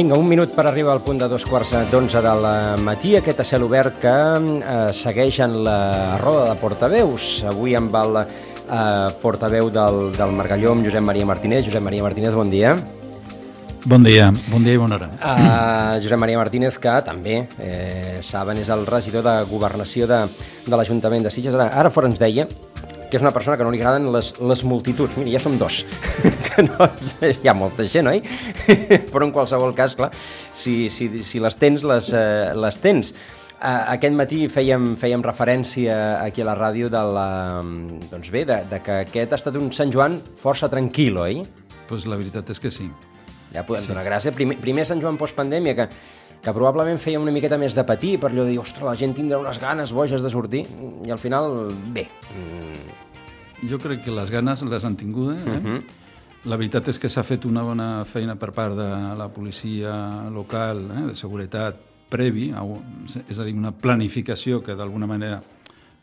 Vinga, un minut per arribar al punt de dos quarts d'onze del matí, aquest a cel obert que eh, segueix en la roda de portaveus. Avui amb el eh, portaveu del, del Margalló, amb Josep Maria Martínez. Josep Maria Martínez, bon dia. Bon dia, bon dia i bona hora. Uh, Josep Maria Martínez, que també, eh, saben, és el regidor de Governació de, de l'Ajuntament de Sitges. Ara, ara fora ens deia que és una persona que no li agraden les, les multituds. Mira, ja som dos, que no, hi ha molta gent, oi? Però en qualsevol cas, clar, si, si, si les tens, les, eh, les tens. Uh, aquest matí fèiem, fèiem referència aquí a la ràdio de la, doncs bé, de, de que aquest ha estat un Sant Joan força tranquil, oi? Pues la veritat és que sí. Ja podem sí. donar gràcia. Primer, primer Sant Joan postpandèmia, que, que probablement feia una miqueta més de patir per allò de dir, ostres, la gent tindrà unes ganes boges de sortir, i al final, bé, mm, jo crec que les ganes les han tingut. Eh? Uh. -huh. La veritat és que s'ha fet una bona feina per part de la policia local, eh? de seguretat, previ, és a dir, una planificació que d'alguna manera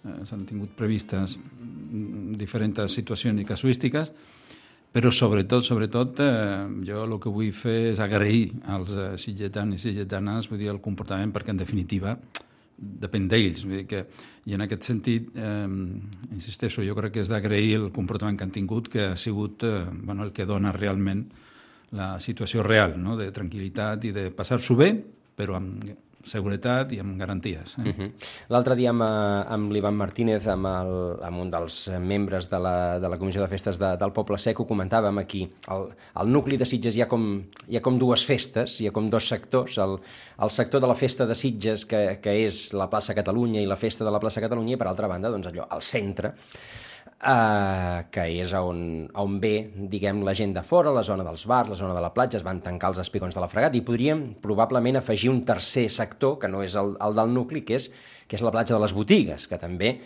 eh, s'han tingut previstes mm, diferents situacions i casuístiques, però sobretot, sobretot, eh, jo el que vull fer és agrair als eh, sitgetans i sitgetanes, vull dir, el comportament, perquè en definitiva depèn d'ells. Que, I en aquest sentit, eh, insisteixo, jo crec que és d'agrair el comportament que han tingut, que ha sigut eh, bueno, el que dona realment la situació real, no? de tranquil·litat i de passar-s'ho bé, però amb seguretat i amb garanties. Eh? Uh -huh. L'altre dia amb, eh, amb l'Ivan Martínez, amb, el, amb un dels membres de la, de la Comissió de Festes de, del Poble Sec, ho comentàvem aquí. Al, al nucli de Sitges hi ha, com, hi ha com dues festes, hi ha com dos sectors. El, el sector de la festa de Sitges, que, que és la plaça Catalunya i la festa de la plaça Catalunya, i per altra banda, doncs allò, al centre, Uh, que és on, on ve, diguem, la gent de fora, la zona dels bars, la zona de la platja, es van tancar els espigons de la fregat i podríem probablement afegir un tercer sector, que no és el, el del nucli, que és, que és la platja de les botigues, que també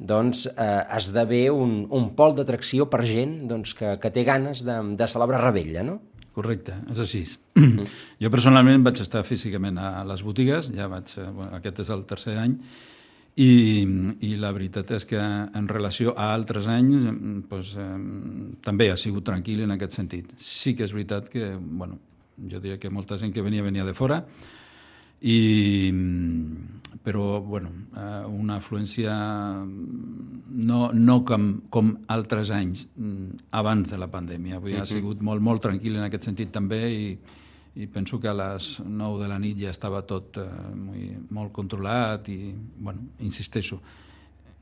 doncs, eh, esdevé un, un pol d'atracció per gent doncs, que, que té ganes de, de celebrar Rebella, no? Correcte, és així. Mm. Jo personalment vaig estar físicament a les botigues, ja vaig, bueno, aquest és el tercer any, i, i la veritat és que en relació a altres anys doncs, eh, també ha sigut tranquil en aquest sentit. Sí que és veritat que, bueno, jo diria que molta gent que venia venia de fora, i, però bueno, eh, una afluència no, no com, com altres anys abans de la pandèmia. Vull dir, ha sigut molt, molt tranquil en aquest sentit també i, i penso que a les 9 de la nit ja estava tot eh, molt, molt controlat i, bueno, insisteixo,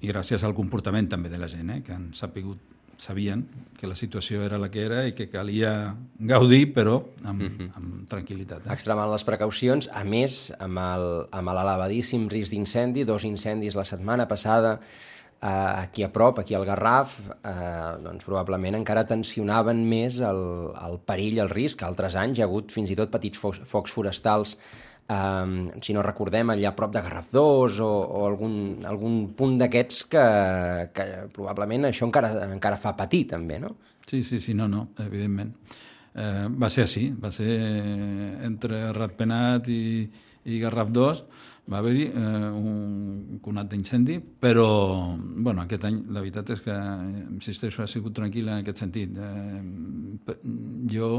i gràcies al comportament també de la gent, eh, que han sapigut, sabien que la situació era la que era i que calia gaudir, però amb, uh -huh. amb tranquil·litat. Eh? Extremant les precaucions, a més, amb el- amb l'elevadíssim risc d'incendi, dos incendis la setmana passada, eh, aquí a prop, aquí al Garraf, eh, doncs probablement encara tensionaven més el, el perill, el risc. Altres anys hi ha hagut fins i tot petits focs, focs forestals, eh, si no recordem, allà a prop de Garraf 2 o, o algun, algun punt d'aquests que, que probablement això encara, encara fa patir també, no? Sí, sí, sí, no, no, evidentment. Eh, va ser així, va ser entre Ratpenat i, i Garraf 2, va haver-hi eh, un conat d'incendi, però bueno, aquest any la veritat és que, insisteixo, ha sigut tranquil en aquest sentit. Eh, jo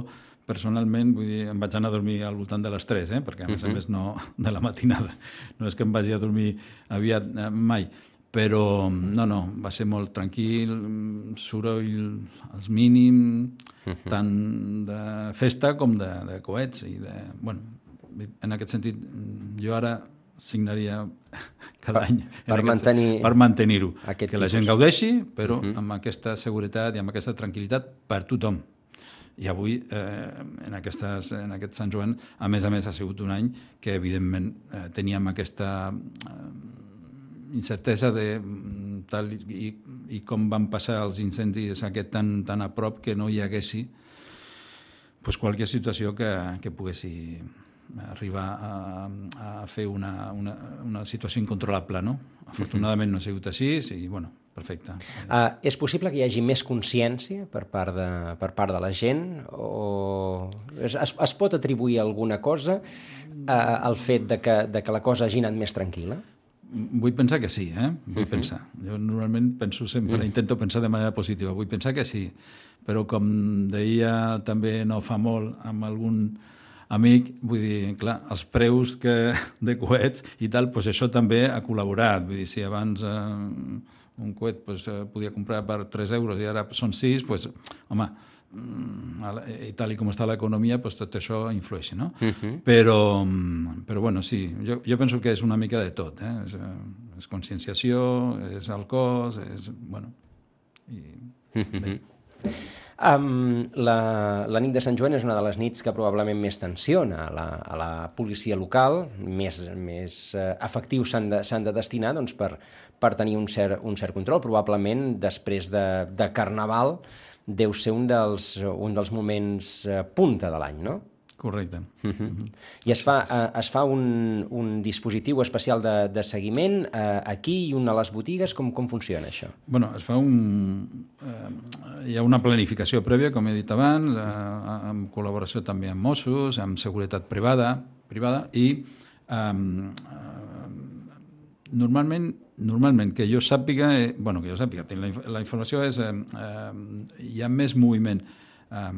personalment vull dir, em vaig anar a dormir al voltant de les 3, eh? perquè a més a més no de la matinada, no és que em vagi a dormir aviat eh, mai, però no, no, va ser molt tranquil, soroll als mínims, tant de festa com de, de coets i de, bueno, en aquest sentit jo ara signaria cada Per- any per aquest- mantenir per mantenir-ho, que la gent tipus. gaudeixi però amb aquesta seguretat i amb aquesta tranquil·litat per tothom i avui, eh, en, aquestes, en aquest Sant Joan, a més a més ha sigut un any que evidentment eh, teníem aquesta eh, incertesa de mm, tal i, i com van passar els incendis aquest tan, tan a prop que no hi haguessi pues, qualsevol situació que, que poguessi arribar a, a fer una, una, una situació incontrolable, no? Afortunadament no ha sigut així i, bueno, perfecte. Uh, és possible que hi hagi més consciència per part de, per part de la gent o es, es, es pot atribuir alguna cosa uh, al fet de que, de que la cosa hagi anat més tranquil·la? Vull pensar que sí, eh? Vull uh -huh. pensar. Jo normalment penso sempre, uh -huh. intento pensar de manera positiva. Vull pensar que sí, però com deia també no fa molt amb algun amic, vull dir, clar, els preus que, de coets i tal, doncs això també ha col·laborat. Vull dir, si abans eh, un coet pues, eh, podia comprar per 3 euros i ara són 6, pues, home, mm, i tal com està l'economia, pues, tot això influeix, no? Uh -huh. però, mm, però, bueno, sí, jo, jo penso que és una mica de tot, eh? És, eh, és conscienciació, és el cos, és... Bueno, i... Uh -huh. bé. Um, la, la nit de Sant Joan és una de les nits que probablement més tensiona a la, a la policia local, més, més uh, efectius s'han de, de destinar doncs, per, per tenir un cert, un cert control. Probablement, després de, de Carnaval, deu ser un dels, un dels moments eh, punta de l'any, no? Correcte. Uh -huh. Uh -huh. I es fa, uh, es fa un, un dispositiu especial de, de seguiment uh, aquí i un a les botigues? Com, com funciona això? bueno, es fa un... Uh, hi ha una planificació prèvia, com he dit abans, uh, en col·laboració també amb Mossos, amb seguretat privada, privada i uh, normalment normalment, que jo sàpiga, eh, bueno, que jo sàpiga, la, la informació és, eh, eh, hi ha més moviment eh,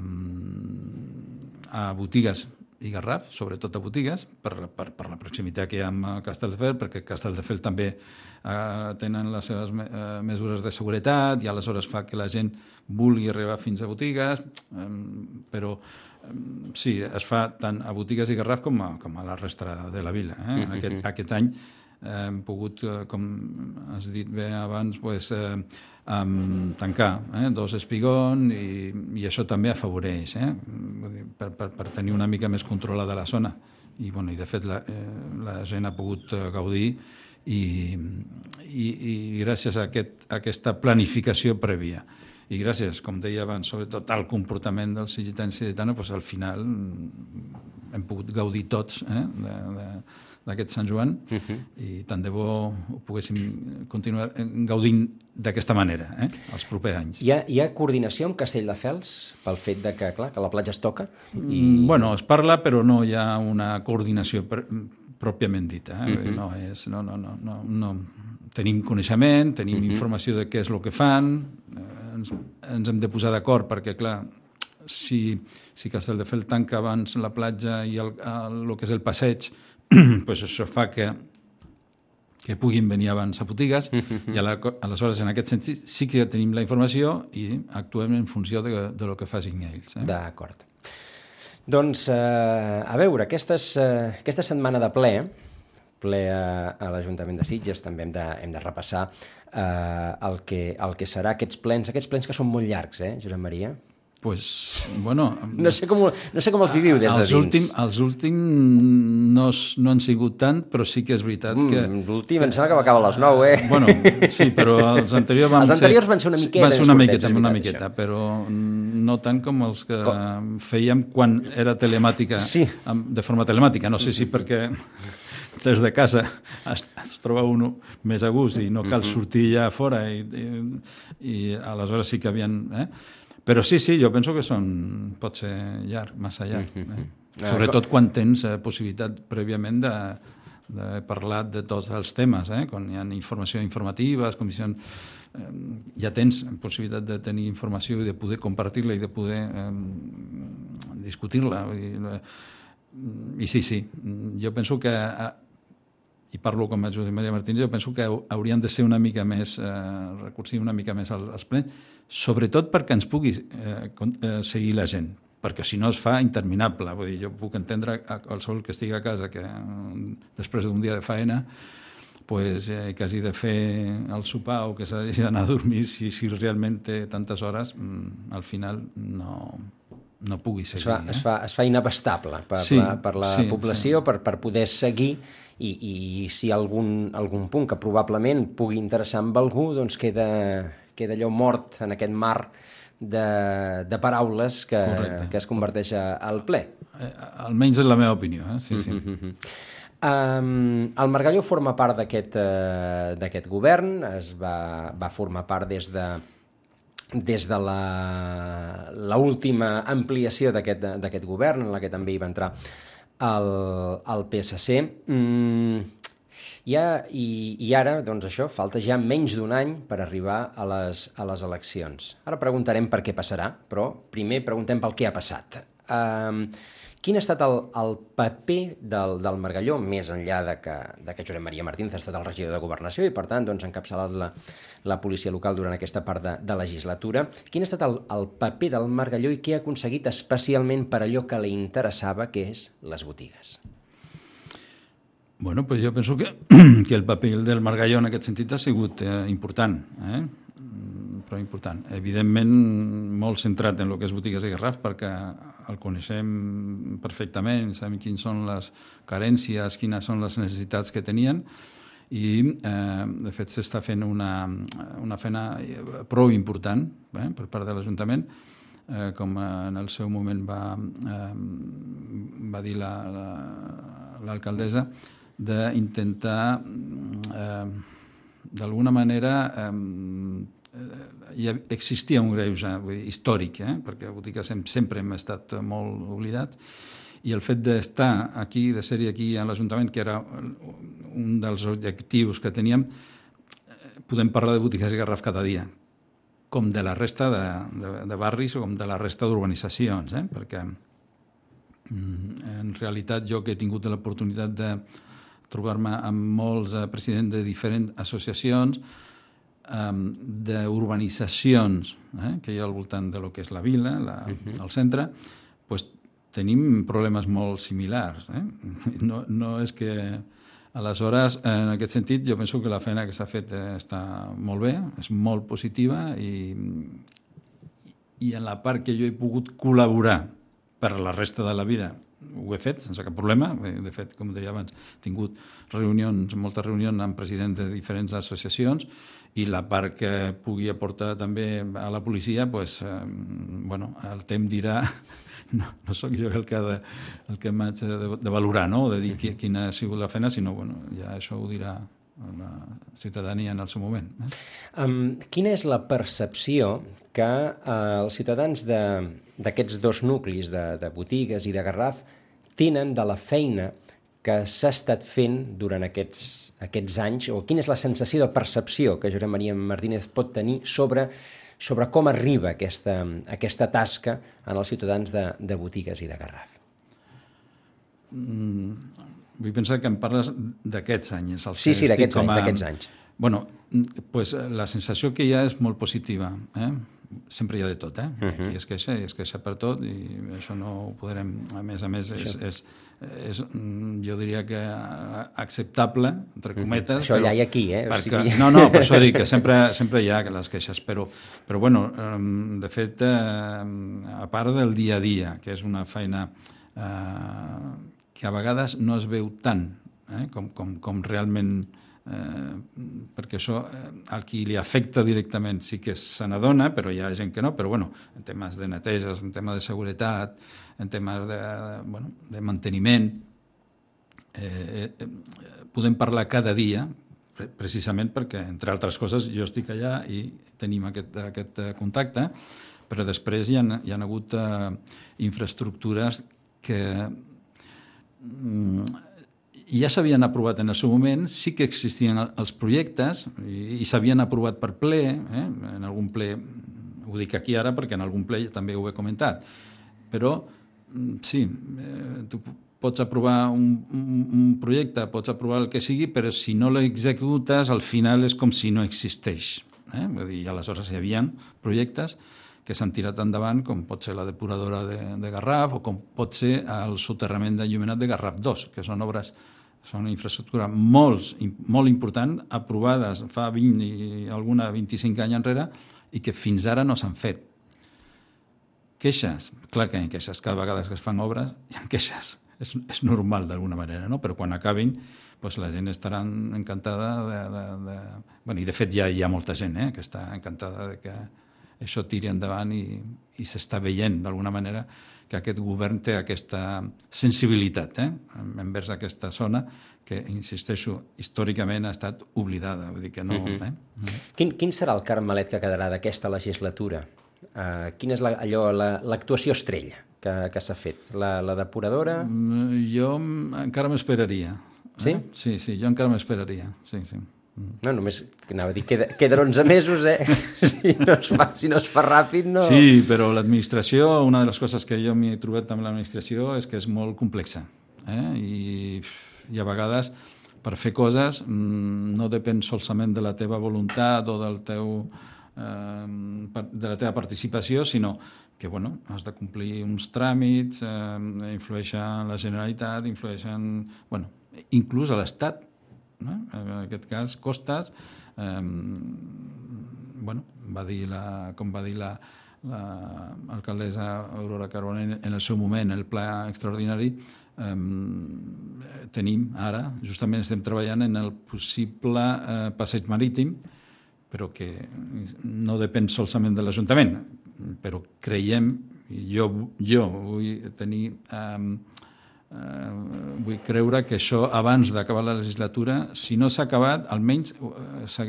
a botigues i Garraf, sobretot a botigues, per, per, per la proximitat que hi ha amb Castelldefels, perquè Castelldefels també eh, tenen les seves me, eh, mesures de seguretat i aleshores fa que la gent vulgui arribar fins a botigues, eh, però eh, sí, es fa tant a botigues i Garraf com a, com a la resta de la vila. Eh? Aquest, aquest any hem pogut, eh, com has dit bé abans, pues, eh, um, tancar eh, dos espigons i, i això també afavoreix eh, per, per, per tenir una mica més controlada la zona. I, bueno, i de fet la, eh, la gent ha pogut eh, gaudir i, i, i gràcies a, aquest, a aquesta planificació prèvia i gràcies, com deia abans, sobretot al comportament dels cigitans i cigitanes, doncs al final hem pogut gaudir tots eh, de, de, d'aquest Sant Joan uh -huh. i tant de bo ho poguéssim continuar gaudint d'aquesta manera eh, els propers anys. Hi ha, hi ha coordinació amb Castelldefels pel fet de que, clar, que la platja es toca? I... Mm, bueno, es parla però no hi ha una coordinació pr pròpiament dita. Eh? Uh -huh. no és, no, no, no, no, no. Tenim coneixement, tenim uh -huh. informació de què és el que fan, eh, ens, ens hem de posar d'acord perquè, clar, si, si Castelldefels tanca abans la platja i el, el, el que és el passeig pues això fa que que puguin venir abans a botigues i aleshores en aquest sentit sí que tenim la informació i actuem en funció de, de lo que facin ells. Eh? D'acord. Doncs, eh, a veure, aquestes, eh, aquesta setmana de ple, ple a, a l'Ajuntament de Sitges, també hem de, hem de repassar eh, el, que, el que serà aquests plens, aquests plens que són molt llargs, eh, Josep Maria? Pues, bueno... No sé com, no sé com els viviu des de dins. Últim, els últims no, no han sigut tant, però sí que és veritat mm, que... L'últim em sembla que va acabar a les 9, eh? Bueno, sí, però els anteriors van els anteriors ser... van ser una miqueta. Van ser una miqueta, una miqueta, això. però no tant com els que com... fèiem quan era telemàtica, sí. de forma telemàtica. No sé si perquè des de casa es, es troba un més a gust i no cal mm-hmm. sortir ja fora i, i, i aleshores sí que havien... Eh? Però sí, sí, jo penso que són, pot ser llarg, massa llarg. Mm -hmm. eh? Sobretot quan tens eh, possibilitat prèviament de, de parlar de tots els temes, eh? quan hi ha informació informativa, comissions... Eh, ja tens possibilitat de tenir informació i de poder compartir-la i de poder eh, discutir-la. I, eh, I sí, sí, jo penso que eh, i parlo com a Josep Maria Martínez, jo penso que haurien de ser una mica més, eh, recursiu una mica més als plens, sobretot perquè ens pugui eh, eh, seguir la gent, perquè si no es fa interminable. Vull dir, jo puc entendre a qualsevol que estigui a casa que després d'un dia de faena pues, eh, que hagi de fer el sopar o que s'hagi d'anar a dormir si, si realment té tantes hores, mm, al final no, no pugui seguir. Es fa, eh? es fa, es fa inabastable per sí, la, per la sí, població, sí. Per, per poder seguir i, i si algun, algun punt que probablement pugui interessar amb algú, doncs queda, queda allò mort en aquest mar de, de paraules que, Correcte. que es converteix al ple. Eh, almenys és la meva opinió, eh? sí, sí. Mhm. Um, el Margalló forma part d'aquest uh, govern, es va, va formar part des de des de la, la última ampliació d'aquest govern, en la que també hi va entrar el, el PSC. Mm, ja, i, I ara, doncs això, falta ja menys d'un any per arribar a les, a les eleccions. Ara preguntarem per què passarà, però primer preguntem pel què ha passat. Um, quin ha estat el, el paper del, del Margalló, més enllà de que, de que Josep Maria Martínez ha estat el regidor de Governació i, per tant, doncs, ha encapçalat la, la policia local durant aquesta part de, de legislatura. Quin ha estat el, el paper del Margalló i què ha aconseguit especialment per allò que li interessava, que és les botigues? Bueno, pues jo penso que, que el paper del Margalló en aquest sentit ha sigut eh, important, eh? Però important. Evidentment, molt centrat en el que és botigues i Garraf, perquè el coneixem perfectament, sabem quines són les carències, quines són les necessitats que tenien, i eh, de fet s'està fent una, una feina prou important eh, per part de l'Ajuntament, eh, com en el seu moment va, eh, va dir l'alcaldessa, la, la, d'intentar eh, d'alguna manera eh, ja existia un greuge vull dir, històric, eh? perquè botigues sempre hem estat molt oblidats i el fet d'estar aquí, de ser aquí a l'Ajuntament, que era un dels objectius que teníem, podem parlar de botigues i Garraf cada dia, com de la resta de, de, de barris o com de la resta d'urbanitzacions, eh? perquè en realitat jo que he tingut l'oportunitat de trobar-me amb molts eh, presidents de diferents associacions eh, d'urbanitzacions eh, que hi ha al voltant de lo que és la vila, la, uh -huh. el centre, pues, tenim problemes molt similars. Eh? No, no és que... Aleshores, en aquest sentit, jo penso que la feina que s'ha fet eh, està molt bé, és molt positiva i, i en la part que jo he pogut col·laborar per la resta de la vida ho he fet sense cap problema. De fet, com deia abans, he tingut reunions, moltes reunions amb presidents de diferents associacions i la part que pugui aportar també a la policia, pues, eh, bueno, el temps dirà no, no sóc jo el que, de, el que m'haig de, de valorar, no? de dir qui, quina ha sigut la feina, sinó bueno, ja això ho dirà la ciutadania en el seu moment. Eh? Um, quina és la percepció que uh, els ciutadans d'aquests dos nuclis, de, de botigues i de Garraf, tenen de la feina que s'ha estat fent durant aquests, aquests anys, o quina és la sensació de percepció que Josep Maria Martínez pot tenir sobre sobre com arriba aquesta, aquesta tasca en els ciutadans de, de botigues i de Garraf. Mm, vull pensar que em parles d'aquests anys. Els sí, sí, d'aquests a... anys, anys. Bueno, pues, la sensació que hi ha és molt positiva. Eh? Sempre hi ha de tot, eh? Uh -huh. Aquí es queixa i es queixa per tot i això no ho podrem... A més a més, és, és, és, jo diria que acceptable, entre cometes. Això però, ja hi ha aquí, eh? Perquè, o sigui... No, no, per això dic que sempre, sempre hi ha les queixes, però, però bueno, de fet, a part del dia a dia, que és una feina eh, que a vegades no es veu tant eh, com, com, com realment eh, perquè això eh, al qui li afecta directament sí que se n'adona, però hi ha gent que no, però bueno, en temes de neteges, en temes de seguretat, en temes de, bueno, de manteniment, eh, eh, podem parlar cada dia, precisament perquè, entre altres coses, jo estic allà i tenim aquest, aquest contacte, però després hi ha, hi ha hagut eh, infraestructures que mm, ja s'havien aprovat en el seu moment, sí que existien els projectes i, i s'havien aprovat per ple, eh? en algun ple, ho dic aquí ara perquè en algun ple també ho he comentat, però sí, eh, tu pots aprovar un, un, un projecte, pots aprovar el que sigui, però si no l'executes, al final és com si no existeix. Eh? Vull dir, aleshores hi havia projectes que s'han tirat endavant, com pot ser la depuradora de, de Garraf o com pot ser el soterrament d'enllumenat de Garraf 2, que són obres són una infraestructura molt, molt important, aprovades fa 20 i alguna 25 anys enrere i que fins ara no s'han fet. Queixes? Clar que hi ha queixes. Cada vegada que es fan obres hi ha queixes. És, és normal d'alguna manera, no? Però quan acabin doncs la gent estarà encantada de... de, de... Bueno, I de fet ja hi ha molta gent eh, que està encantada de que això tiri endavant i, i s'està veient d'alguna manera que aquest govern té aquesta sensibilitat eh, envers aquesta zona que, insisteixo, històricament ha estat oblidada. Vull dir que no... Uh -huh. eh? quin, quin serà el carmelet que quedarà d'aquesta legislatura? Uh, quina és la, allò, l'actuació la, estrella que, que s'ha fet? La, la depuradora? Mm, jo encara m'esperaria. Sí? Eh? Sí, sí, jo encara m'esperaria. Sí, sí. No, només, anava a dir, queda, queden 11 mesos, eh? Si no es fa, si no es fa ràpid, no... Sí, però l'administració, una de les coses que jo m'he trobat amb l'administració és que és molt complexa. Eh? I, I a vegades, per fer coses, mm, no depèn solament de la teva voluntat o del teu, eh, de la teva participació, sinó que bueno, has de complir uns tràmits, eh, influeixen la Generalitat, influeixen... Bueno, inclús a l'Estat, no? en aquest cas Costas, eh, bueno, va dir la, com va dir la, l'alcaldessa Aurora Carbonell en el seu moment, el pla extraordinari, eh, tenim ara, justament estem treballant en el possible eh, passeig marítim, però que no depèn solament de l'Ajuntament, però creiem, jo, jo vull tenir eh, eh, vull creure que això abans d'acabar la legislatura, si no s'ha acabat, almenys eh,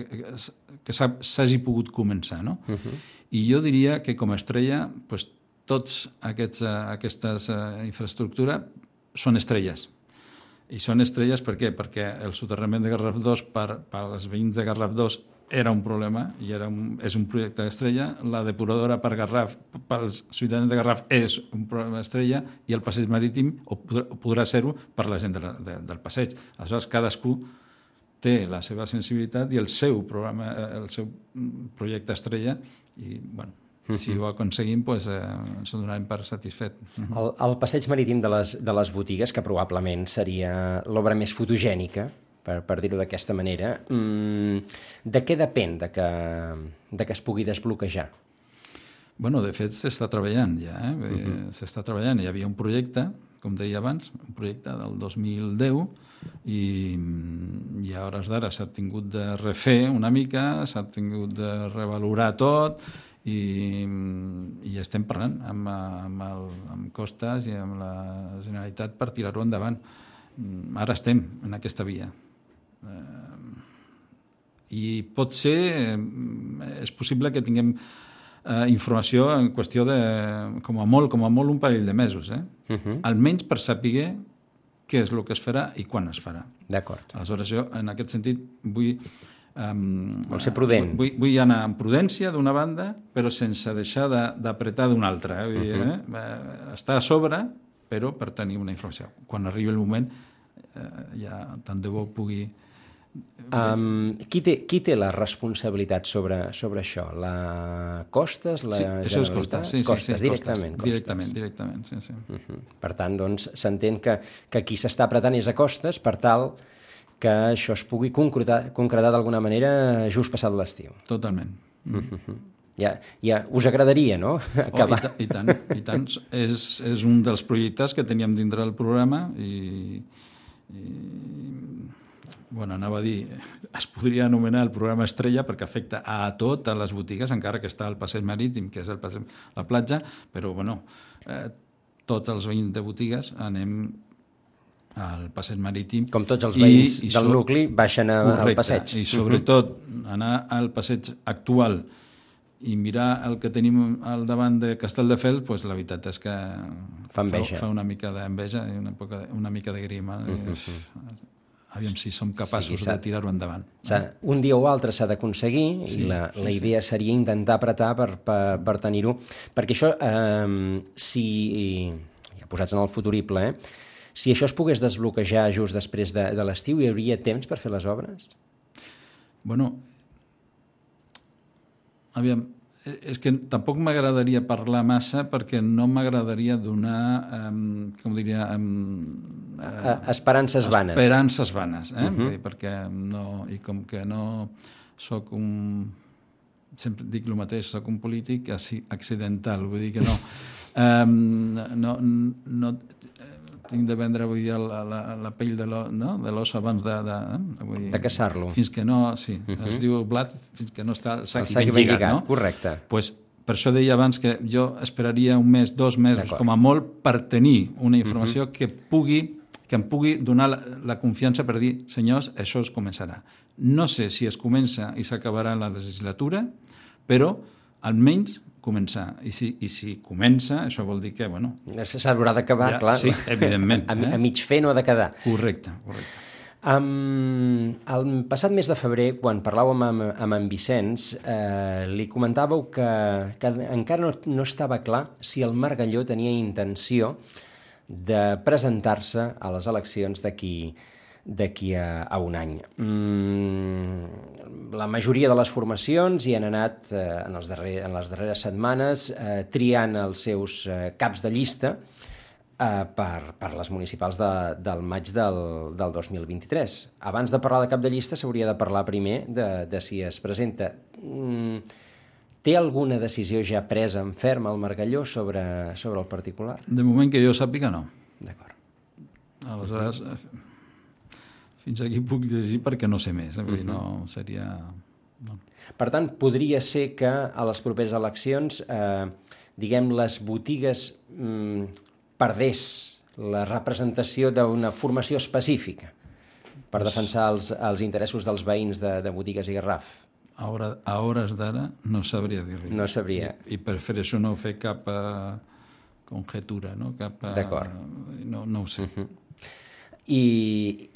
que s'hagi pogut començar. No? Uh -huh. I jo diria que com a estrella, pues, tots aquests, uh, aquestes uh, infraestructures són estrelles. I són estrelles per què? Perquè el soterrament de Garraf 2 per, per als veïns de Garraf 2 era un problema i era un, és un projecte estrella. La depuradora per Garraf, pels ciutadans de Garraf, és un problema estrella i el passeig marítim o podrà, podrà ser-ho per la gent de la, de, del passeig. Aleshores, cadascú té la seva sensibilitat i el seu programa, eh, el seu projecte estrella i, bueno, si ho aconseguim, doncs, eh, ens donarem per satisfet. El, el passeig marítim de les, de les botigues, que probablement seria l'obra més fotogènica per, per dir-ho d'aquesta manera. Mm, de què depèn de que, de que es pugui desbloquejar? Bueno, de fet, s'està treballant ja. Eh? Uh -huh. S'està treballant. Hi havia un projecte, com deia abans, un projecte del 2010, i, i a hores d'ara s'ha tingut de refer una mica, s'ha tingut de revalorar tot, i, i estem parlant amb, amb, el, amb Costes i amb la Generalitat per tirar-ho endavant. Ara estem en aquesta via. Eh, I pot ser, eh, és possible que tinguem eh, informació en qüestió de, com a molt, com a molt un parell de mesos, eh? Uh -huh. Almenys per saber què és el que es farà i quan es farà. D'acord. Aleshores, jo, en aquest sentit, vull... Um, Vol ser prudent. Vull, vull anar amb prudència d'una banda, però sense deixar d'apretar d'una altra. Eh? Vull uh -huh. eh? Està a sobre, però per tenir una informació. Quan arribi el moment, eh, ja tant de bo pugui Um, qui, té, qui té la responsabilitat sobre, sobre això? La Costes? La sí, això és Costes, sí, Costes, sí, directament. Costes. Directament, directament, sí, sí. Uh -huh. Per tant, doncs, s'entén que, que qui s'està apretant és a Costes per tal que això es pugui concretar, concretar d'alguna manera just passat l'estiu. Totalment. Uh -huh. Ja, ja us agradaria, no? Acabar. Oh, i, ta, i tant, i tant. és, és un dels projectes que teníem dintre del programa i, i bueno, anava a dir, es podria anomenar el programa Estrella perquè afecta a totes les botigues, encara que està al passeig marítim, que és el passeig, la platja, però bueno, eh, tots els veïns de botigues anem al passeig marítim. Com tots els veïns i, i del so... nucli baixen a, correcte, al passeig. I sobretot anar al passeig actual i mirar el que tenim al davant de Castelldefels, pues, la veritat és que fa, fa, fa una mica d'enveja i una, poca, una mica de grima. Uh -huh aviam si som capaços sí, de tirar-ho endavant. Un dia o altre s'ha d'aconseguir sí, i la, sí, la idea sí. seria intentar apretar per, per, per tenir-ho, perquè això, eh, si, ja posats en el futurible, eh, si això es pogués desbloquejar just després de, de l'estiu, hi hauria temps per fer les obres? Bueno, aviam, és que tampoc m'agradaria parlar massa perquè no m'agradaria donar, um, com diria... Um, uh, esperances vanes. Esperances vanes, eh? Uh -huh. dir, perquè no... I com que no sóc un... Sempre dic el mateix, sóc un polític accidental, vull dir que no... Um, no, no tinc de vendre vull dir, la, la, la pell de l'os no? de abans de... De, eh? vull dir, de caçar-lo. Fins que no, sí, uh -huh. es diu blat fins que no està el sac, el sac lligat, lligat, no? Correcte. pues, per això deia abans que jo esperaria un mes, dos mesos, com a molt, per tenir una informació uh -huh. que pugui que em pugui donar la, la confiança per dir, senyors, això es començarà. No sé si es comença i s'acabarà la legislatura, però almenys començar. I si, I si comença, això vol dir que, bueno, S'haurà d'acabar, Ja, clar. sí, evidentment, A, eh? a mig fer no ha de quedar. correcte, correcte. Um, el passat mes de febrer, quan parlàvem amb, amb en Vicenç, eh, li comentàveu que, que encara no, no estava clar si el Margalló tenia intenció de presentar-se a les eleccions d'aquí d'aquí a, a un any. Mm, la majoria de les formacions hi han anat eh, en, els darrer, en les darreres setmanes eh, triant els seus eh, caps de llista eh, per, per les municipals de, del maig del, del 2023. Abans de parlar de cap de llista s'hauria de parlar primer de, de si es presenta. Mm, té alguna decisió ja presa en ferm al Margalló sobre, sobre el particular? De moment que jo sàpiga, no. D'acord. Aleshores, eh, fins aquí puc llegir perquè no sé més. Eh? Vull dir, no seria... No. Per tant, podria ser que a les properes eleccions, eh, diguem, les botigues mm, perdés la representació d'una formació específica per defensar els, els interessos dels veïns de, de botigues i Garraf. A, hora, a hores d'ara no sabria dir-li. No sabria. I, I prefereixo no fer cap uh, conjetura, no? Cap, uh, D'acord. No, no ho sé. Uh -huh. I,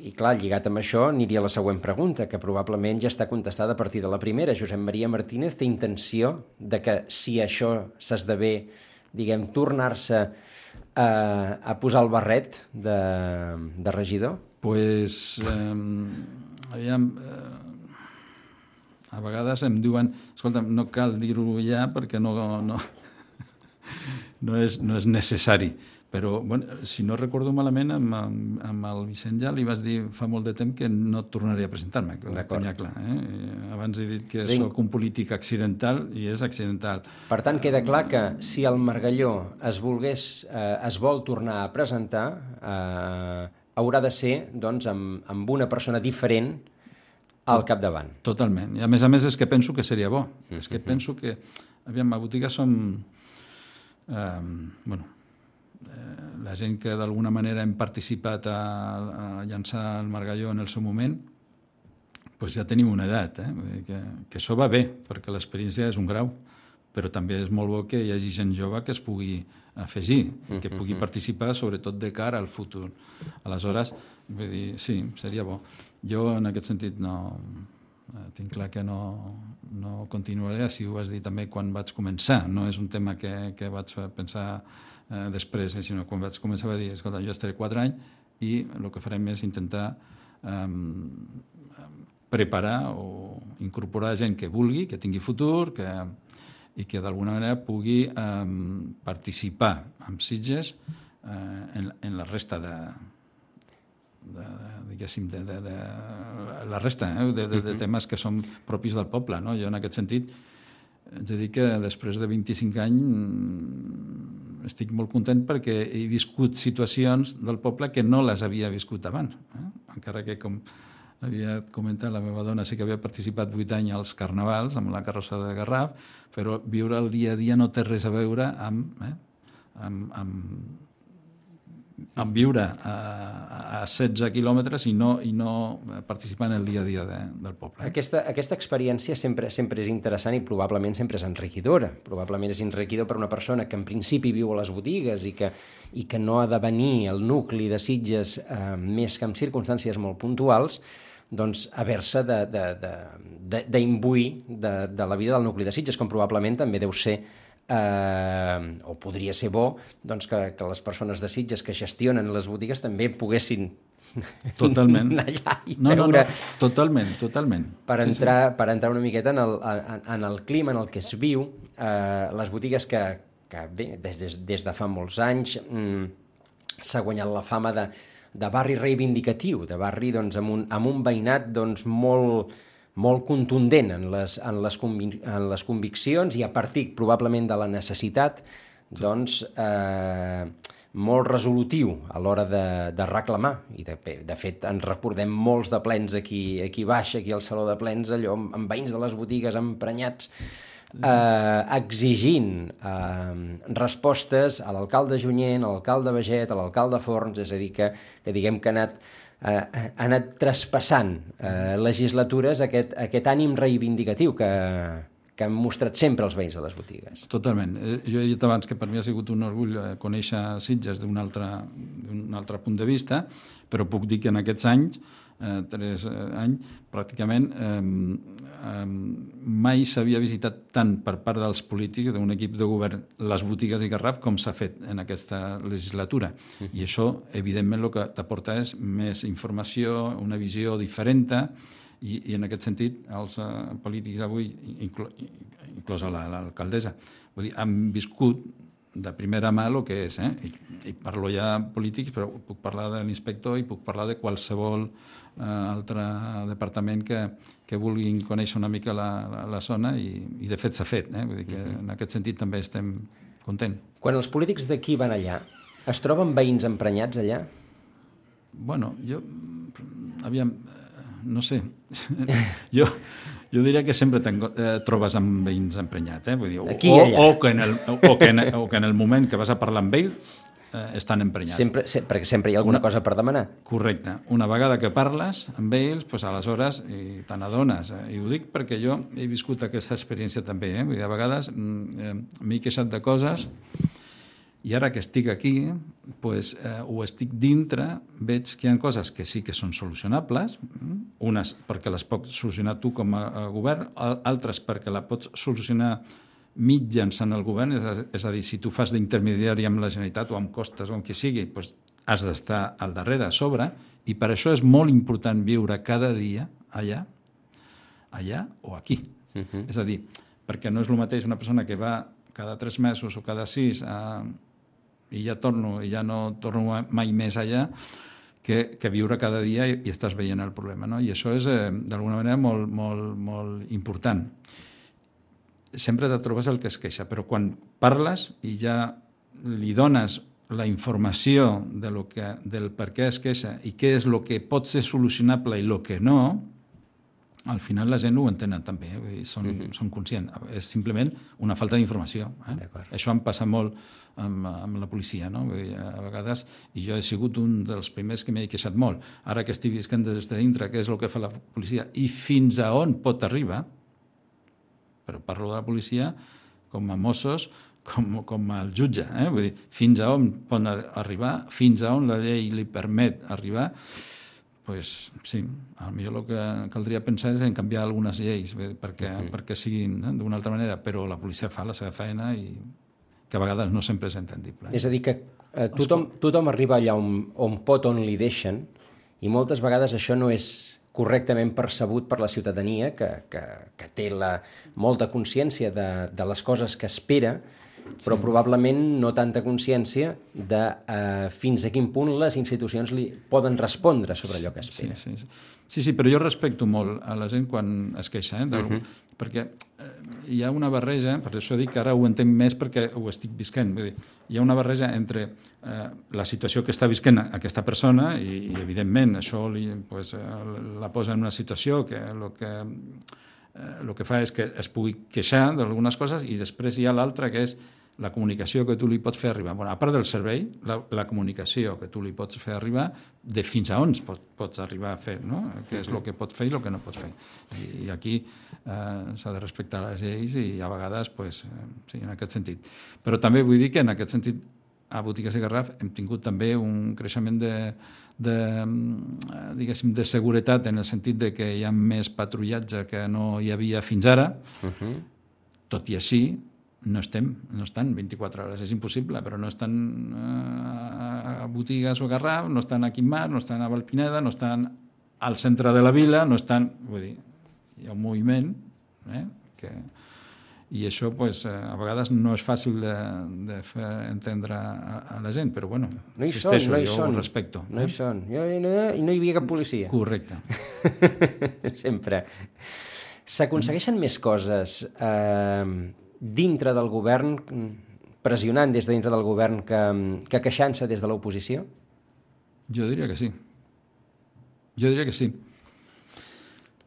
I, clar, lligat amb això, aniria la següent pregunta, que probablement ja està contestada a partir de la primera. Josep Maria Martínez té intenció de que, si això s'esdevé, diguem, tornar-se a, a posar el barret de, de regidor? pues, eh, aviam, eh, a vegades em diuen, escolta, no cal dir-ho ja perquè no, no, no, és, no és necessari. Però, bueno, si no recordo malament, amb, amb, amb el Vicent ja li vas dir fa molt de temps que no tornaria a presentar-me, que ho tenia clar. Eh? Eh, Abans he dit que Vinc. sóc un polític accidental i és accidental. Per tant, queda clar que si el Margalló es volgués, eh, es vol tornar a presentar, eh, haurà de ser doncs, amb, amb una persona diferent al capdavant. Totalment. I a més a més és que penso que seria bo. És que penso que, aviam, a botiga som... Eh, bueno, la gent que d'alguna manera hem participat a, a llançar el Margalló en el seu moment, pues ja tenim una edat, eh? Vull dir que, que això va bé, perquè l'experiència és un grau, però també és molt bo que hi hagi gent jove que es pugui afegir i que pugui participar sobretot de cara al futur. Aleshores, vull dir, sí, seria bo. Jo en aquest sentit no, eh, tinc clar que no, no continuaré, així ho vas dir també quan vaig començar, no és un tema que, que vaig pensar eh, després, eh, sinó quan vaig començar a dir, escolta, jo estaré quatre anys i el que farem és intentar eh, preparar o incorporar gent que vulgui, que tingui futur, que, i que d'alguna manera pugui eh, participar amb Sitges eh, en, en la resta de, de, de diguéssim, de, de, de la resta eh, de, de, de temes que són propis del poble. No? Jo en aquest sentit haig de dir que després de 25 anys estic molt content perquè he viscut situacions del poble que no les havia viscut abans. Eh? Encara que, com havia comentat la meva dona, sí que havia participat 8 anys als carnavals amb la carrossa de Garraf, però viure el dia a dia no té res a veure amb, eh? amb, amb, amb viure a, a 16 quilòmetres i no, i no participar en el dia a dia de, del poble. Aquesta, aquesta experiència sempre, sempre és interessant i probablement sempre és enriquidora. Probablement és enriquidor per una persona que en principi viu a les botigues i que, i que no ha de venir al nucli de Sitges eh, més que en circumstàncies molt puntuals, doncs haver-se d'imbuir de, de, de, de, de la vida del nucli de Sitges, com probablement també deu ser eh, o podria ser bo doncs, que, que les persones de Sitges que gestionen les botigues també poguessin Totalment. anar allà i No, no, veure no, totalment, totalment. per Sí, entrar, per entrar una miqueta en el, en, en el clima en el que es viu, eh, les botigues que, que bé, des, des, des de fa molts anys mm, s'ha guanyat la fama de, de barri reivindicatiu, de barri doncs, amb, un, amb un veïnat doncs, molt, molt contundent en les, en, les convic en les conviccions i a partir probablement de la necessitat doncs, eh, molt resolutiu a l'hora de, de reclamar. I de, de fet, ens recordem molts de plens aquí, aquí baix, aquí al Saló de Plens, allò amb, amb veïns de les botigues emprenyats eh, exigint eh, respostes a l'alcalde Junyent, a l'alcalde Beget, a l'alcalde Forns, és a dir, que, que diguem que ha anat, eh, ha anat traspassant eh, legislatures aquest, aquest ànim reivindicatiu que, que han mostrat sempre els veïns de les botigues. Totalment. Eh, Jo he dit abans que per mi ha sigut un orgull eh, conèixer Sitges d'un altre, altre punt de vista, però puc dir que en aquests anys, eh, tres eh, anys, pràcticament eh, eh, mai s'havia visitat tant per part dels polítics d'un equip de govern les botigues i Garraf com s'ha fet en aquesta legislatura. I això, evidentment, el que t'aporta és més informació, una visió diferent, i, i en aquest sentit els eh, polítics avui, inclo, inclosa l'alcaldessa, vull dir, han viscut de primera mà el que és, eh? I, i parlo ja polítics, però puc parlar de l'inspector i puc parlar de qualsevol eh, altre departament que, que vulguin conèixer una mica la, la, la zona i, i de fet s'ha fet, eh? Vull dir que en aquest sentit també estem contents. Quan els polítics d'aquí van allà, es troben veïns emprenyats allà? Bueno, jo, aviam, eh, no sé, jo, jo diria que sempre eh, trobes amb veïns emprenyats, eh? Vull dir, Aquí o, i allà. o, que en el, o, que en, o que en el moment que vas a parlar amb ell eh, estan emprenyats. Sempre, se, perquè sempre hi ha alguna cosa per demanar. Correcte. Una vegada que parles amb ells, doncs aleshores i te n'adones. Eh? I ho dic perquè jo he viscut aquesta experiència també. Eh? Vull dir, a vegades mm, eh, m'he queixat de coses i ara que estic aquí, pues, eh, o estic dintre, veig que hi ha coses que sí que són solucionables, mm, unes perquè les pots solucionar tu com a, a govern, al- altres perquè la pots solucionar mitjançant el govern, és a, és a dir, si tu fas d'intermediari amb la Generalitat o amb costes o amb qui sigui, doncs has d'estar al darrere, a sobre, i per això és molt important viure cada dia allà, allà o aquí. Uh -huh. És a dir, perquè no és el mateix una persona que va cada tres mesos o cada sis a, i ja torno, i ja no torno mai més allà, que, que viure cada dia i, i estàs veient el problema. No? I això és, eh, d'alguna manera, molt, molt, molt important. Sempre te trobes el que es queixa, però quan parles i ja li dones la informació de lo que, del per què es queixa i què és el que pot ser solucionable i el que no, al final la gent ho entenen també, eh? Vull dir, són, mm -hmm. són conscients. És simplement una falta d'informació. Eh? Això em passa molt amb, amb la policia, no? Vull dir, a vegades, i jo he sigut un dels primers que m'he queixat molt. Ara que estic visquent des de dintre, què és el que fa la policia i fins a on pot arribar, però parlo de la policia com a Mossos, com, com el jutge, eh? Vull dir, fins a on pot ar- arribar, fins a on la llei li permet arribar, pues, sí, millor el que caldria pensar és en canviar algunes lleis bé, perquè, -huh. perquè siguin eh, d'una altra manera, però la policia fa la seva feina i que a vegades no sempre és entendible. És a dir, que eh, tothom, tothom arriba allà on, on pot, on li deixen, i moltes vegades això no és correctament percebut per la ciutadania, que, que, que té la, molta consciència de, de les coses que espera, però sí. probablement no tanta consciència de eh, fins a quin punt les institucions li poden respondre sobre allò que Sí, espera. sí, sí. sí, sí, però jo respecto molt a la gent quan es queixa, eh, uh -huh. perquè eh, hi ha una barreja, per això dic que ara ho entenc més perquè ho estic visquent, vull dir, hi ha una barreja entre eh, la situació que està visquent aquesta persona i, i evidentment, això li, pues, eh, la posa en una situació que el que eh, el que fa és que es pugui queixar d'algunes coses i després hi ha l'altra que és la comunicació que tu li pots fer arribar. Bueno, a part del servei, la, la comunicació que tu li pots fer arribar de fins a on pot, pots arribar a fer, no? què és el que pot fer i el que no pot fer. I, i aquí eh, s'ha de respectar les lleis i a vegades, pues, eh, sí, en aquest sentit. Però també vull dir que en aquest sentit a Botigues i Garraf hem tingut també un creixement de, de, eh, diguéssim, de seguretat en el sentit de que hi ha més patrullatge que no hi havia fins ara, Uh -huh. tot i així no estem, no estan 24 hores, és impossible, però no estan eh, a Botigues o Garraf, no estan a Quimar, no estan a Valpineda, no estan al centre de la vila, no estan... Vull dir, hi ha un moviment eh, que, i això pues, eh, a vegades no és fàcil de, de fer entendre a, a la gent, però bueno, No hi són, insisteixo, no hi jo són. ho respecto. No hi són. Jo, no, no hi havia cap policia. Correcte. Sempre. S'aconsegueixen més coses eh, dintre del govern, pressionant des de dintre del govern, que, que queixant-se des de l'oposició? Jo diria que sí. Jo diria que sí.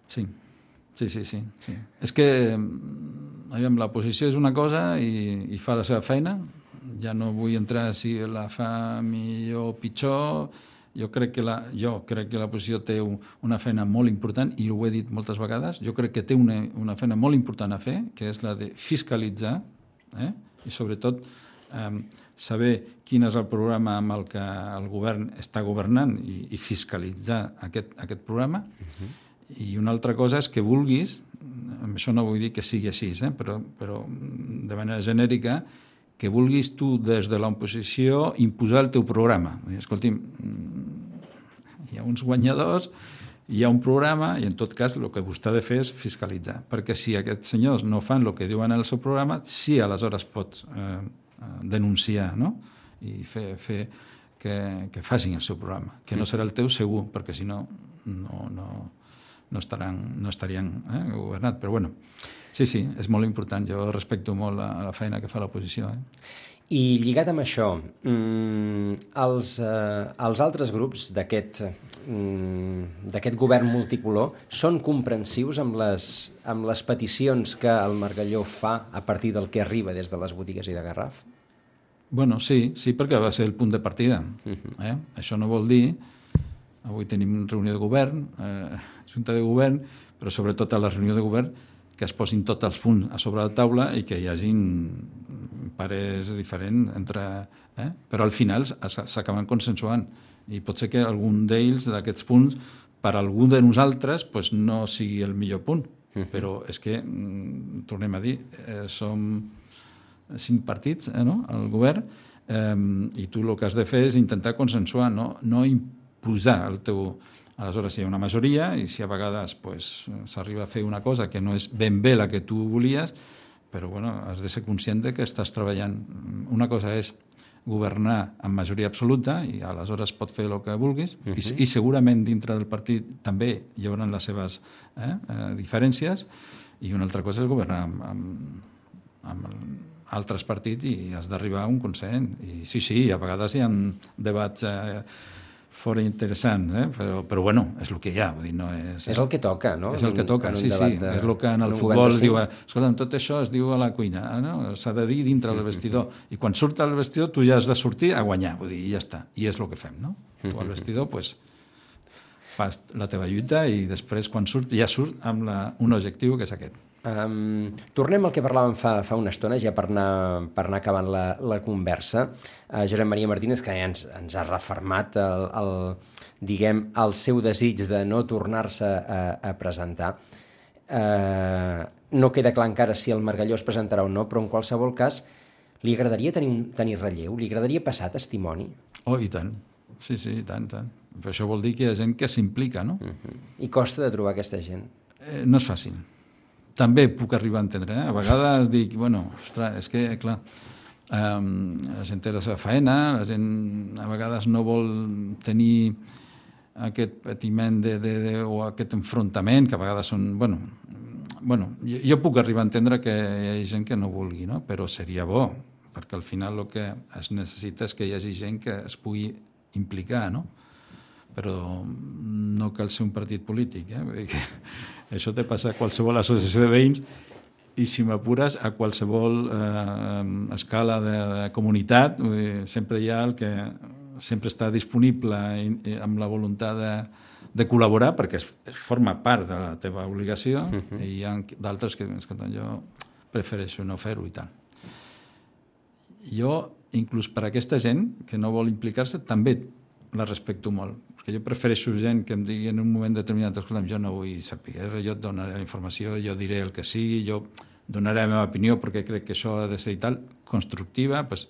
Sí, sí, sí, sí. sí. És que mm, aviam, l'oposició és una cosa i, i fa la seva feina. Ja no vull entrar si la fa millor o pitjor. Jo crec que la, jo crec que l'oposició té un, una feina molt important i ho he dit moltes vegades. Jo crec que té una, una feina molt important a fer, que és la de fiscalitzar eh? i sobretot eh, saber quin és el programa amb el que el govern està governant i, i fiscalitzar aquest, aquest programa. Uh -huh. I una altra cosa és que vulguis, amb això no vull dir que sigui així, eh? però, però de manera genèrica, que vulguis tu des de l'oposició imposar el teu programa. Escolti'm, hi ha uns guanyadors, hi ha un programa i en tot cas el que vostè ha de fer és fiscalitzar, perquè si aquests senyors no fan el que diuen en el seu programa, sí, aleshores pots eh, denunciar no? i fer, fer que, que facin el seu programa, que no serà el teu segur, perquè si no, no, no, no, estaran, no estarien eh, governat. Però bueno, sí, sí, és molt important. Jo respecto molt la, la feina que fa l'oposició. Eh? I lligat amb això, mmm, els, eh, els altres grups d'aquest mm, d'aquest govern multicolor són comprensius amb les, amb les peticions que el Margalló fa a partir del que arriba des de les botigues i de Garraf? Bueno, sí, sí, perquè va ser el punt de partida. Uh -huh. eh? Això no vol dir... Avui tenim reunió de govern, eh, junta de govern, però sobretot a la reunió de govern que es posin tots els punts a sobre la taula i que hi hagin pares diferents entre... Eh? Però al final s'acaben consensuant i pot ser que algun d'ells, d'aquests punts, per a algú de nosaltres pues, no sigui el millor punt. Uh -huh. Però és que, mm, tornem a dir, eh, som cinc partits eh, no? al govern eh, i tu el que has de fer és intentar consensuar, no, no imposar el teu... Aleshores, si hi ha una majoria i si a vegades pues, s'arriba a fer una cosa que no és ben bé la que tu volies, però bueno, has de ser conscient de que estàs treballant. Una cosa és governar amb majoria absoluta i aleshores pot fer el que vulguis uh -huh. I, i segurament dintre del partit també hi haurà les seves eh, eh, diferències i una altra cosa és governar amb, amb, amb altres partits i has d'arribar a un consens i sí, sí, a vegades hi ha debats eh, fora interessants, eh? però, però bueno, és el que hi ha, vull dir, no és... És el que toca, no? És el que toca, sí, sí, de, és el que en el en futbol es diu, escolta, tot això es diu a la cuina, eh, no? s'ha de dir dintre del vestidor, i quan surt al vestidor tu ja has de sortir a guanyar, vull dir, i ja està, i és el que fem, no? Tu al vestidor, pues, fas la teva lluita i després quan surt, ja surt amb la, un objectiu que és aquest. Um, tornem al que parlàvem fa, fa una estona, ja per anar, per anar acabant la, la conversa. Uh, Josep Maria Martínez, que ja ens, ens ha refermat el, el, diguem, el seu desig de no tornar-se a, a presentar. Uh, no queda clar encara si el Margalló es presentarà o no, però en qualsevol cas li agradaria tenir, tenir relleu? Li agradaria passar testimoni? Oh, i tant. Sí, sí, i tant, tant. Però això vol dir que hi ha gent que s'implica, no? Uh -huh. I costa de trobar aquesta gent? Eh, no és fàcil també puc arribar a entendre. Eh? A vegades dic, bueno, ostres, és que, clar, um, la gent té la seva feina, la gent a vegades no vol tenir aquest patiment de, de, de, o aquest enfrontament, que a vegades són... Bueno, bueno jo, jo puc arribar a entendre que hi ha gent que no vulgui, no? però seria bo, perquè al final el que es necessita és que hi hagi gent que es pugui implicar, no? Però no cal ser un partit polític. Eh? Això te passa a qualsevol associació de veïns i si m'apures a qualsevol eh, escala de, de comunitat vull dir, sempre hi ha el que sempre està disponible i, i amb la voluntat de, de col·laborar perquè es, es forma part de la teva obligació uh -huh. i hi ha d'altres que escolta, jo prefereixo no fer-ho i tal. Jo, inclús per a aquesta gent que no vol implicar-se, també la respecto molt, perquè jo prefereixo gent que em digui en un moment determinat, escolta'm, jo no vull saber, jo et donaré la informació, jo diré el que sigui, jo donaré la meva opinió perquè crec que això ha de ser i tal, constructiva, pues,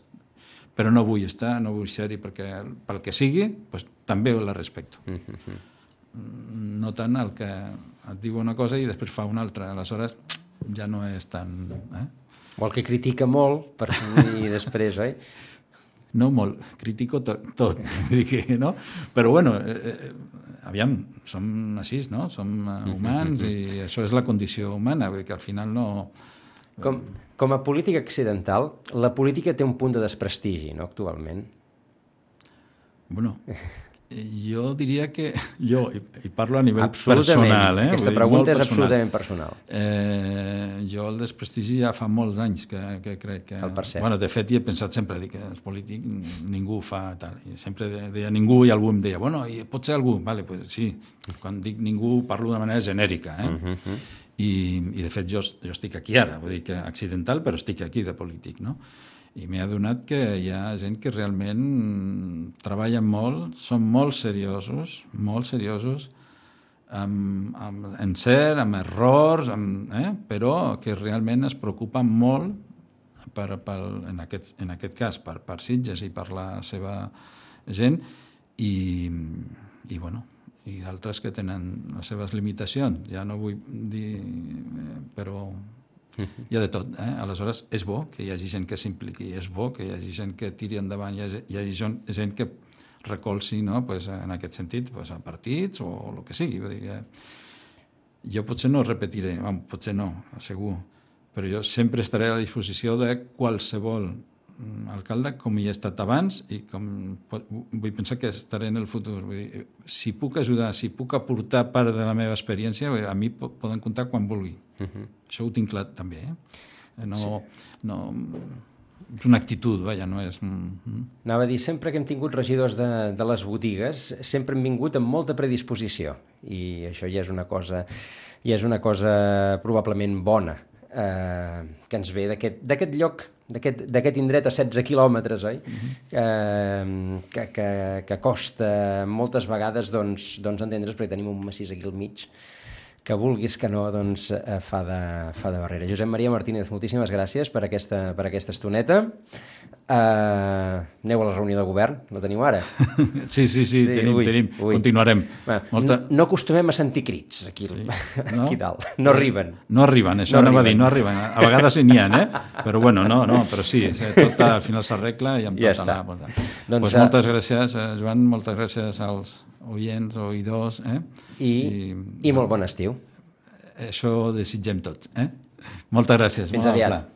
però no vull estar, no vull ser-hi perquè pel que sigui, pues, també la respecto. Mm -hmm. No tant el que et diu una cosa i després fa una altra, aleshores ja no és tan... Eh? O el que critica molt per i després, oi? no molt, critico tot, tot que, no? però bueno, eh, eh, aviam, som així, no? Som eh, humans i això és la condició humana, vull dir que al final no... Com, com a política accidental, la política té un punt de desprestigi, no?, actualment. Bueno, Jo diria que... Jo, i, i parlo a nivell personal, eh? Aquesta dir, pregunta molt és personal. absolutament personal. Eh, jo el desprestigi ja fa molts anys que, que crec que... El percep. Bueno, de fet, hi he pensat sempre, dic que els polítics ningú ho fa tal. I sempre de- deia ningú i algú em deia, bueno, i pot ser algú? Vale, pues sí. Quan dic ningú parlo de manera genèrica, eh? Uh -huh. I, I de fet jo, jo estic aquí ara, vull dir que accidental, però estic aquí de polític, no? I m'he adonat que hi ha gent que realment treballen molt, són molt seriosos, molt seriosos, amb, amb encert, amb errors, amb, eh? però que realment es preocupen molt per, per, en, aquest, en aquest cas per, per Sitges i per la seva gent i, i bueno, i d'altres que tenen les seves limitacions. Ja no vull dir, eh, però hi ha de tot. Eh? Aleshores, és bo que hi hagi gent que s'impliqui, és bo que hi hagi gent que tiri endavant, hi hagi, hi hagi gent, que recolzi no? pues, en aquest sentit pues, a partits o el que sigui. Vull dir que jo potser no repetiré, bueno, potser no, segur, però jo sempre estaré a la disposició de qualsevol alcalde com hi he estat abans i com pot- vull pensar que estaré en el futur. Vull dir, si puc ajudar, si puc aportar part de la meva experiència, dir, a mi po- poden comptar quan vulgui. Uh -huh. Això ho tinc clar també. Eh? No, sí. no, és una actitud, vaja, no és... Mm, mm. Anava a dir, sempre que hem tingut regidors de, de les botigues, sempre hem vingut amb molta predisposició. I això ja és una cosa, ja és una cosa probablement bona, eh, que ens ve d'aquest lloc, d'aquest indret a 16 quilòmetres, oi? eh, que, que, que costa moltes vegades doncs, doncs entendre's, perquè tenim un massís aquí al mig, que vulguis que no, doncs eh, fa, de, fa de barrera. Josep Maria Martínez, moltíssimes gràcies per aquesta, per aquesta estoneta. Uh, aneu a la reunió de govern, la teniu ara? Sí, sí, sí, tenim, ui, tenim. ui. Continuarem. Va, Molta... no, acostumem a sentir crits aquí, sí. No? aquí dalt. No arriben. No arriben, això No no anava a dir, no arriben. A vegades sí n'hi ha, eh? Però bueno, no, no, però sí, sí, tot al final s'arregla i amb Ja tot està. anar. Doncs, Doncs, pues eh, moltes gràcies, eh, Joan, moltes gràcies als oients, oïdors, eh? I, I, I molt bon estiu. Això ho desitgem tots, eh? Moltes gràcies. Fins molt aviat. amable.